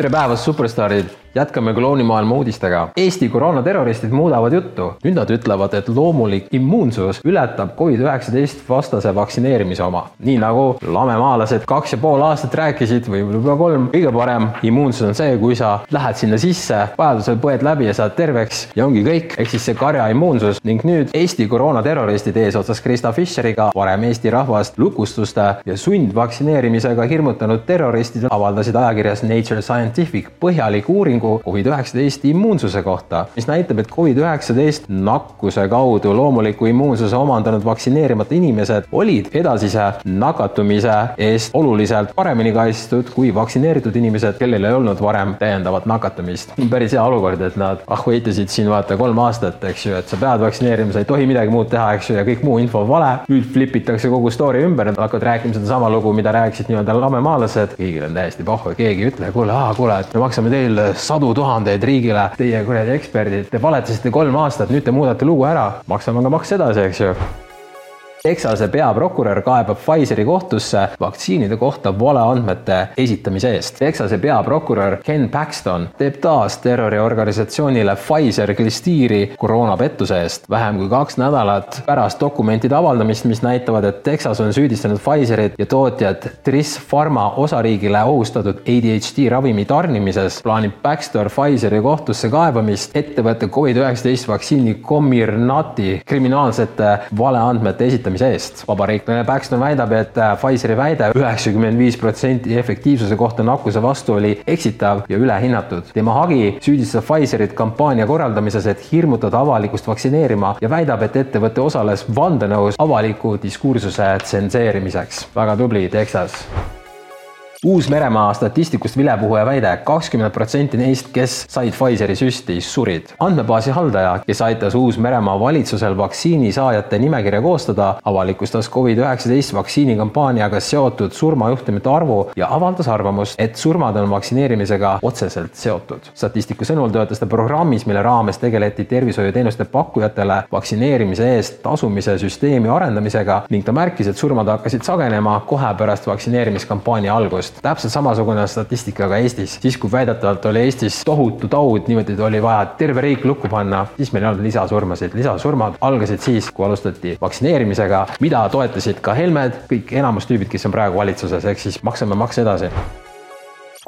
tere päevast, superstaarid! Jätkame klounimaailma uudistega. Eesti koroonaterroristid muudavad juttu. nüüd nad ütlevad, et loomulik immuunsus ületab Covid-19 vastase vaktsineerimise oma. nii nagu lamemaalased kaks ja pool aastat rääkisid või võib-olla kolm, kõige parem immuunsus on see, kui sa lähed sinna sisse, vajadusel põed läbi ja saad terveks ja ongi kõik, ehk siis see karja immuunsus ning nüüd Eesti koroonaterroristid eesotsas Krista Fischeriga, varem Eesti rahvast lukustuste ja sundvaktsineerimisega hirmutanud terroristid avaldasid ajakirjas Nature Scientific põhjaliku uuringu, uuringu Covid-19 immuunsuse kohta, mis näitab, et Covid-19 nakkuse kaudu loomuliku immuunsuse omandanud vaktsineerimata inimesed olid edasise nakatumise eest oluliselt paremini kaitstud kui vaktsineeritud inimesed, kellel ei olnud varem täiendavat nakatumist. päris hea olukord, et nad ahveitasid siin vaata kolm aastat, eks ju, et sa pead vaktsineerima, sa ei tohi midagi muud teha, eks ju, ja kõik muu info on vale. nüüd flipitakse kogu story ümber, nad hakkavad rääkima sedasama lugu, mida rääkisid nii-öelda lamemaalased. kõigil on täiesti pohhu, keegi ei ütle, kuule, kuule, et me maksame teile sadu tuhandeid riigile, teie kuradi eksperdid, te valetasite kolm aastat, nüüd te muudate lugu ära, maksame ka maks edasi, eks ju Texase peaprokurör kaebab Pfizeri kohtusse vaktsiinide kohta valeandmete esitamise eest. Texase peaprokurör Ken Paxton teeb taas terroriorganisatsioonile Pfizer klistiiri koroonapettuse eest. vähem kui kaks nädalat pärast dokumentide avaldamist, mis näitavad, et Texas on süüdistanud Pfizerit ja tootjat Tris Pharma osariigile ohustatud ADHD ravimi tarnimises, plaanib Paxton Pfizeri kohtusse kaebamist ettevõtte Covid-19 vaktsiini Comirnaty kriminaalsete valeandmete esitamise kasutamise eest. vabariiklane Paxton väidab, et äh, Pfizeri väide üheksakümmend viis protsenti efektiivsuse kohta nakkuse vastu oli eksitav ja ülehinnatud. tema hagi süüdistab Pfizerit kampaania korraldamises, et hirmutada avalikkust vaktsineerima ja väidab, et ettevõte osales vandenõus avaliku diskursuse tsenseerimiseks. väga tubli, Texas Uus-Meremaa statistikust vilepuhuja väide, kakskümmend protsenti neist, kes said Pfizeri süsti, surid. andmebaasi haldaja, kes aitas Uus-Meremaa valitsusel vaktsiini saajate nimekirja koostada, avalikustas Covid-19 vaktsiinikampaaniaga seotud surmajuhtumite arvu ja avaldas arvamust, et surmad on vaktsineerimisega otseselt seotud. statistiku sõnul töötas ta programmis, mille raames tegeleti tervishoiuteenuste pakkujatele vaktsineerimise eest tasumise süsteemi arendamisega ning ta märkis, et surmad hakkasid sagenema kohe pärast vaktsineerimiskampaania algust just täpselt samasugune statistika ka Eestis. siis, kui väidetavalt oli Eestis tohutu taud, niimoodi oli vaja terve riik lukku panna, siis meil ei olnud lisasurmasid. lisasurmad algasid siis, kui alustati vaktsineerimisega, mida toetasid ka Helmed, kõik enamus tüübid, kes on praegu valitsuses, ehk siis maksame makse edasi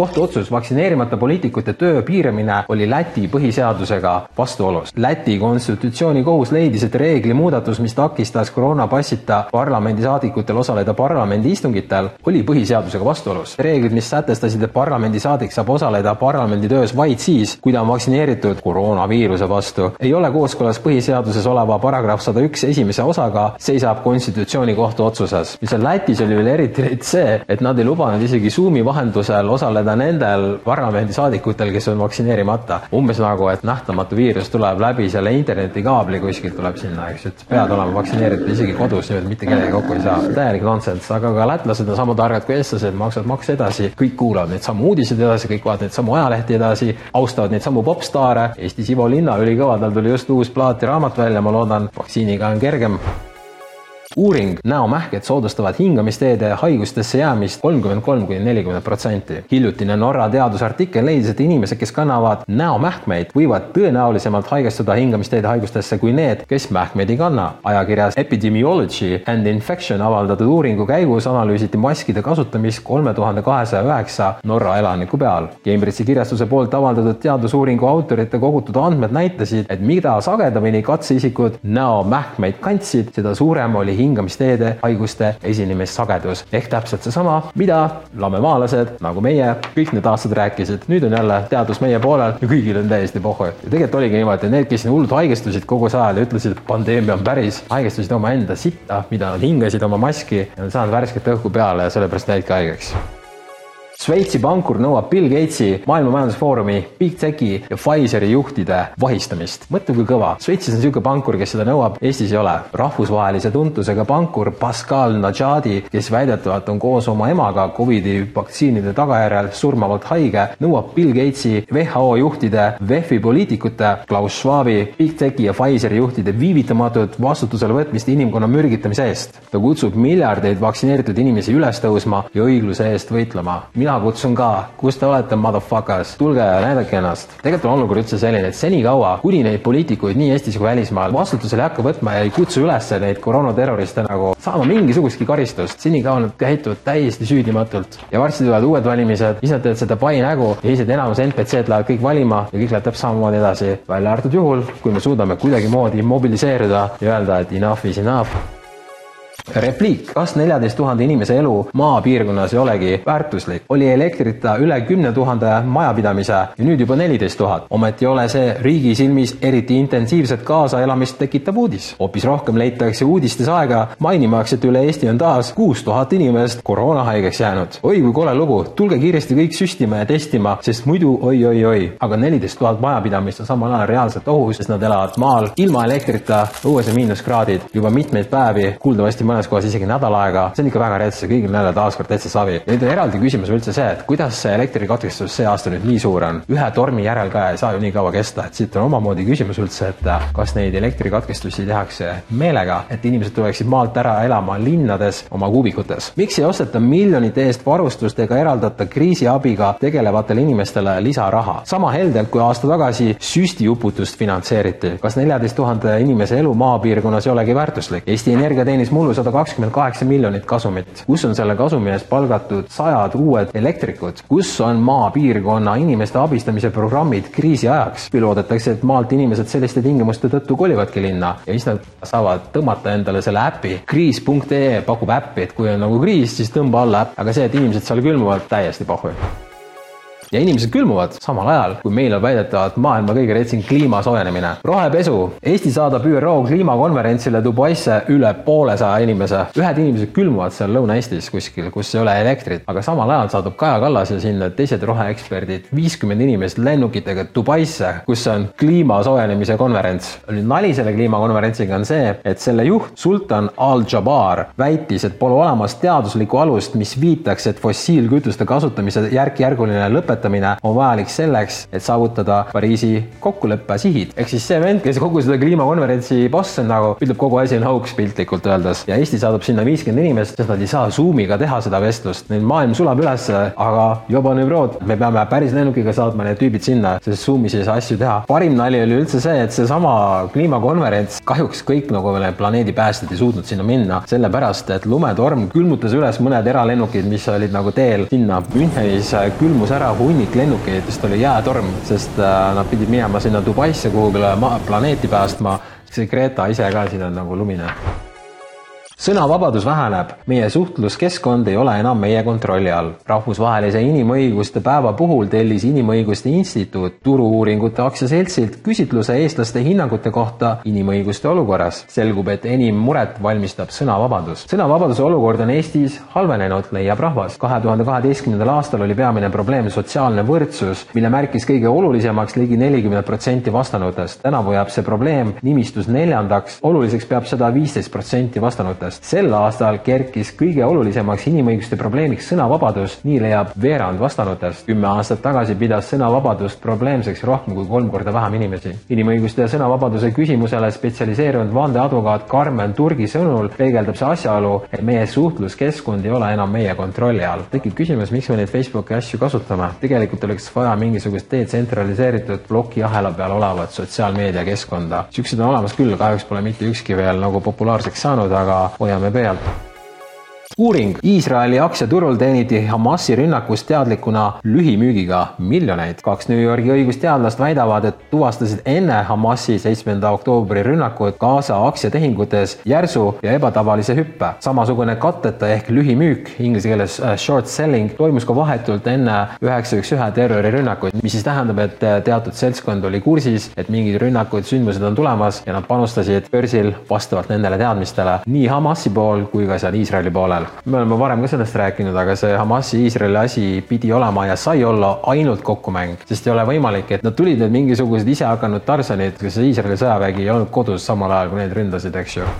kohtuotsus vaktsineerimata poliitikute töö piiramine oli Läti põhiseadusega vastuolus. Läti konstitutsioonikohus leidis, et reegli muudatus, mis takistas koroonapassita parlamendisaadikutel osaleda parlamendi istungitel, oli põhiseadusega vastuolus. reeglid, mis sätestasid, et parlamendisaadik saab osaleda parlamendi töös vaid siis, kui ta on vaktsineeritud koroonaviiruse vastu, ei ole kooskõlas põhiseaduses oleva paragrahv sada üks esimese osaga, seisab konstitutsioonikohtu otsuses. mis on Lätis, oli veel eriti see, et nad ei lubanud isegi Zoomi vahendusel osaleda mõelda nendel parlamendisaadikutel, kes on vaktsineerimata. umbes nagu, et nähtamatu viirus tuleb läbi selle internetikaabli kuskilt tuleb sinna, eks ju, et pead olema vaktsineeritud isegi kodus, niimoodi mitte kellegagi kokku ei saa. täielik nonsense, aga ka lätlased on sama targad kui eestlased, maksavad makse edasi, kõik kuulavad neid samu uudiseid edasi, kõik vaatavad neid samu ajalehti edasi, austavad neid samu popstaare. Eestis Ivo Linna ülikõva, tal tuli just uus plaat ja raamat välja, ma loodan, vaktsiiniga on kergem uuring, näomähked soodustavad hingamisteede haigustesse jäämist kolmkümmend kolm kuni nelikümmend protsenti. hiljutine Norra teadusartikkel leidis, et inimesed, kes kannavad näomähkmeid, võivad tõenäolisemalt haigestuda hingamisteede haigustesse kui need, kes mähkmeid ei kanna. ajakirjas Epidemiology and Infection avaldatud uuringu käigus analüüsiti maskide kasutamist kolme tuhande kahesaja üheksa Norra elaniku peal. Cambridge'i kirjastuse poolt avaldatud teadusuuringu autorite kogutud andmed näitasid, et mida sagedamini katseisikud näomähkmeid kandsid, seda suurem oli hingamisteede haiguste esinemissagedus ehk täpselt seesama, mida lamemaalased nagu meie kõik need aastad rääkisid. nüüd on jälle teadus meie poolel ja kõigil on täiesti pohhu. ja tegelikult oligi niimoodi, et need, kes hullult haigestusid kogu see ajal ja ütlesid, et pandeemia on päris, haigestusid omaenda sitta, mida nad hingasid oma maski ja on saanud värsket õhku peale ja sellepärast jäidki haigeks Šveitsi pankur nõuab Bill Gatesi, Maailma Majandusfoorumi, Big Techi ja Pfizeri juhtide vahistamist. mõtle, kui kõva. Šveitsis on niisugune pankur, kes seda nõuab, Eestis ei ole. rahvusvahelise tuntusega pankur Pascal Najadi, kes väidetavalt on koos oma emaga Covidi vaktsiinide tagajärjel surmavalt haige, nõuab Bill Gatesi, WHO juhtide, VEF-i poliitikute, Klaus Schwabi, Big Techi ja Pfizeri juhtide viivitamatut vastutusele võtmist inimkonna mürgitamise eest. ta kutsub miljardeid vaktsineeritud inimesi üles tõusma ja õigluse eest võitlema. mina mina kutsun ka, kus te olete, motherfuckers, tulge ja näidake ennast. tegelikult on olukord üldse selline, et senikaua, kuni neid poliitikuid nii Eestis kui välismaal vastutusele ei hakka võtma ja ei kutsu üles neid koroonaterroriste nagu saama mingisugustki karistust, senikaua nad käituvad täiesti süüdimatult. ja varsti tulevad uued valimised, siis nad teevad seda pai nägu ja siis enamus NPC-d lähevad kõik valima ja kõik läheb täpselt samamoodi edasi, välja arvatud juhul, kui me suudame kuidagimoodi mobiliseeruda ja öelda, et enough is enough repliik, kas neljateist tuhande inimese elu maapiirkonnas ei olegi väärtuslik? oli elektrita üle kümne tuhande majapidamise ja nüüd juba neliteist tuhat. ometi ei ole see riigi silmis eriti intensiivset kaasaelamist tekitav uudis. hoopis rohkem leitakse uudistes aega mainimaks, et üle Eesti on taas kuus tuhat inimest koroonahaigeks jäänud. oi kui kole lugu, tulge kiiresti kõik süstima ja testima, sest muidu oi-oi-oi. aga neliteist tuhat majapidamist on samal ajal reaalselt ohus, sest nad elavad maal ilma elektrita, õues on miinuskraadid juba mitmeid päevi, kuuldavasti mõnes kohas isegi nädal aega, see on ikka väga rets ja kõigil nädal taaskord täitsa savi. ja nüüd on eraldi küsimus üldse see, et kuidas see elektrikatkestus see aasta nüüd nii suur on. ühe tormi järel ka ei saa ju nii kaua kesta, et siit on omamoodi küsimus üldse, et äh, kas neid elektrikatkestusi tehakse meelega, et inimesed tuleksid maalt ära elama linnades oma kuubikutes. miks ei osteta miljonite eest varustust ega eraldata kriisiabiga tegelevatele inimestele lisaraha? sama heldelt kui aasta tagasi süstiuputust finantseeriti. kas neljateist tuhande inimese elu maapiirkonnas ei olegi väärtuslik? Eesti Energia teenis mullu sada kakskümmend kaheksa miljonit kasumit. kus on selle kasumi eest palgatud sajad uued elektrikud? kus on maapiirkonna inimeste abistamise programmid kriisi ajaks? küll loodetakse, et maalt inimesed selliste tingimuste tõttu kolivadki linna ja siis nad saavad tõmmata endale selle äpi. kriis.ee pakub äppi, et kui on nagu kriis, siis tõmba alla äpp, aga see, et inimesed seal külmuvad, täiesti pohhu ja inimesed külmuvad samal ajal, kui meil on väidetavalt maailma kõige retsim kliima soojenemine. rohepesu. Eesti saadab ÜRO kliimakonverentsile Dubaisse üle poolesaja inimese. ühed inimesed külmuvad seal Lõuna-Eestis kuskil, kus ei ole elektrit, aga samal ajal saadab Kaja Kallas ja sinna teised roheeksperdid viiskümmend inimest lennukitega Dubaisse, kus on kliima soojenemise konverents. nüüd nali selle kliimakonverentsiga on see, et selle juht Sultan Al-Jabbar väitis, et pole olemas teaduslikku alust, mis viitaks, et fossiilkütuste kasutamise järk-järguline lõpetamine toetamine on vajalik selleks, et saavutada Pariisi kokkuleppe sihid. ehk siis see vend, kes kogu seda kliimakonverentsi boss on nagu, ütleb kogu asi on hoax piltlikult öeldes ja Eesti saadab sinna viiskümmend inimest, sest nad ei saa Zoomiga teha seda vestlust. Neil maailm sulab ülesse, aga jobane brood, me peame päris lennukiga saatma need tüübid sinna, sest Zoomis ei saa asju teha. parim nali oli üldse see, et seesama kliimakonverents, kahjuks kõik nagu need planeedi päästjad ei suutnud sinna minna, sellepärast et lumetorm külmutas üles mõned eralennukid, mis olid nagu teel sinna. Münchenis külmus ära hunnik lennukeid, vist oli jäätorm, sest äh, nad pidid minema sinna Dubaisse kuhugile planeeti päästma. see Greta ise ka siin on nagu lumine sõnavabadus väheneb, meie suhtluskeskkond ei ole enam meie kontrolli all. rahvusvahelise inimõiguste päeva puhul tellis Inimõiguste Instituut Turu-uuringute aktsiaseltsilt küsitluse eestlaste hinnangute kohta inimõiguste olukorras. selgub, et enim muret valmistab sõnavabadus. sõnavabaduse olukord on Eestis halvenenud, leiab rahvas. kahe tuhande kaheteistkümnendal aastal oli peamine probleem sotsiaalne võrdsus, mille märkis kõige olulisemaks ligi nelikümmend protsenti vastanutest. tänavu jääb see probleem nimistus neljandaks, oluliseks peab seda viisteist protsenti vastanutest aastast. sel aastal kerkis kõige olulisemaks inimõiguste probleemiks sõnavabadus, nii leiab veerand vastanutest. kümme aastat tagasi pidas sõnavabadust probleemseks rohkem kui kolm korda vähem inimesi. inimõiguste ja sõnavabaduse küsimusele spetsialiseerunud vandeadvokaat Karmen Turgi sõnul peegeldab see asjaolu, et meie suhtluskeskkond ei ole enam meie kontrolli all. tekib küsimus, miks me neid Facebooki asju kasutame. tegelikult oleks vaja mingisugust detsentraliseeritud plokiahela peal olevat sotsiaalmeediakeskkonda. siuksed on olemas küll, kahjuks pole mitte ükski veel nagu populaarseks saanud, aga hoiame peal uuring Iisraeli aktsiaturul teeniti Hamasi rünnakust teadlikuna lühimüügiga miljoneid. kaks New Yorgi õigusteadlast väidavad, et tuvastasid enne Hamasi seitsmenda oktoobri rünnakut Gaza aktsiatehingutes järsu ja ebatavalise hüppe. samasugune katteta ehk lühimüük, inglise keeles äh, short selling, toimus ka vahetult enne üheksa üks ühe terrorirünnakuid, mis siis tähendab, et äh, teatud seltskond oli kursis, et mingid rünnakud, sündmused on tulemas ja nad panustasid börsil vastavalt nendele teadmistele nii Hamasi pool kui ka seal Iisraeli poolel me oleme varem ka sellest rääkinud, aga see Hamasi Iisraeli asi pidi olema ja sai olla ainult kokkumäng, sest ei ole võimalik, et nad tulid need mingisugused isehakanud Tarsanid, kes Iisraeli sõjavägi ei olnud kodus samal ajal, kui neid ründasid, eks ju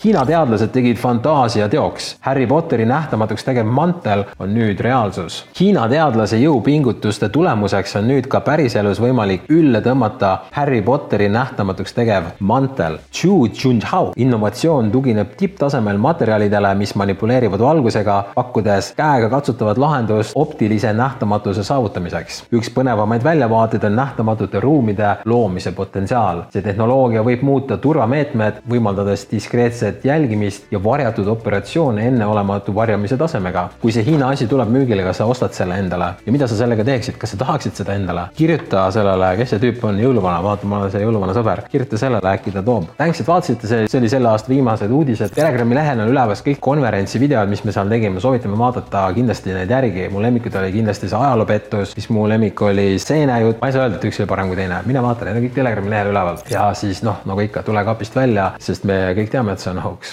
Hiina teadlased tegid fantaasia teoks. Harry Potteri nähtamatuks tegev mantel on nüüd reaalsus. Hiina teadlase jõupingutuste tulemuseks on nüüd ka päriselus võimalik ülle tõmmata Harry Potteri nähtamatuks tegev mantel. Chu Junhao innovatsioon tugineb tipptasemel materjalidele, mis manipuleerivad valgusega, pakkudes käegakatsutavat lahendust optilise nähtamatuse saavutamiseks. üks põnevamaid väljavaateid on nähtamatute ruumide loomise potentsiaal. see tehnoloogia võib muuta turvameetmed, võimaldades diskreetset jälgimist ja varjatud operatsioone enneolematu varjamise tasemega. kui see Hiina asi tuleb müügile, kas sa ostad selle endale ja mida sa sellega teeksid, kas sa tahaksid seda endale? kirjuta sellele, kes see tüüp on, jõuluvana, vaata, ma olen see jõuluvana sõber, kirjuta sellele, äkki ta toob. Thanks, et vaatasite, see, see oli selle aasta viimased uudised. Telegrami lehel on üleval kõik konverentsi videod, mis me seal tegime, soovitame vaadata kindlasti neid järgi. mu lemmikud oli kindlasti see ajaloopettus, siis mu lemmik oli seenejutt, ma ei saa öelda, et üks oli parem kui teine, mine vaata, need on kõik Telegrami lehel üleval ja siis noh, nagu ikka, tule kapist välja, sest me kõik teame, et see hoax.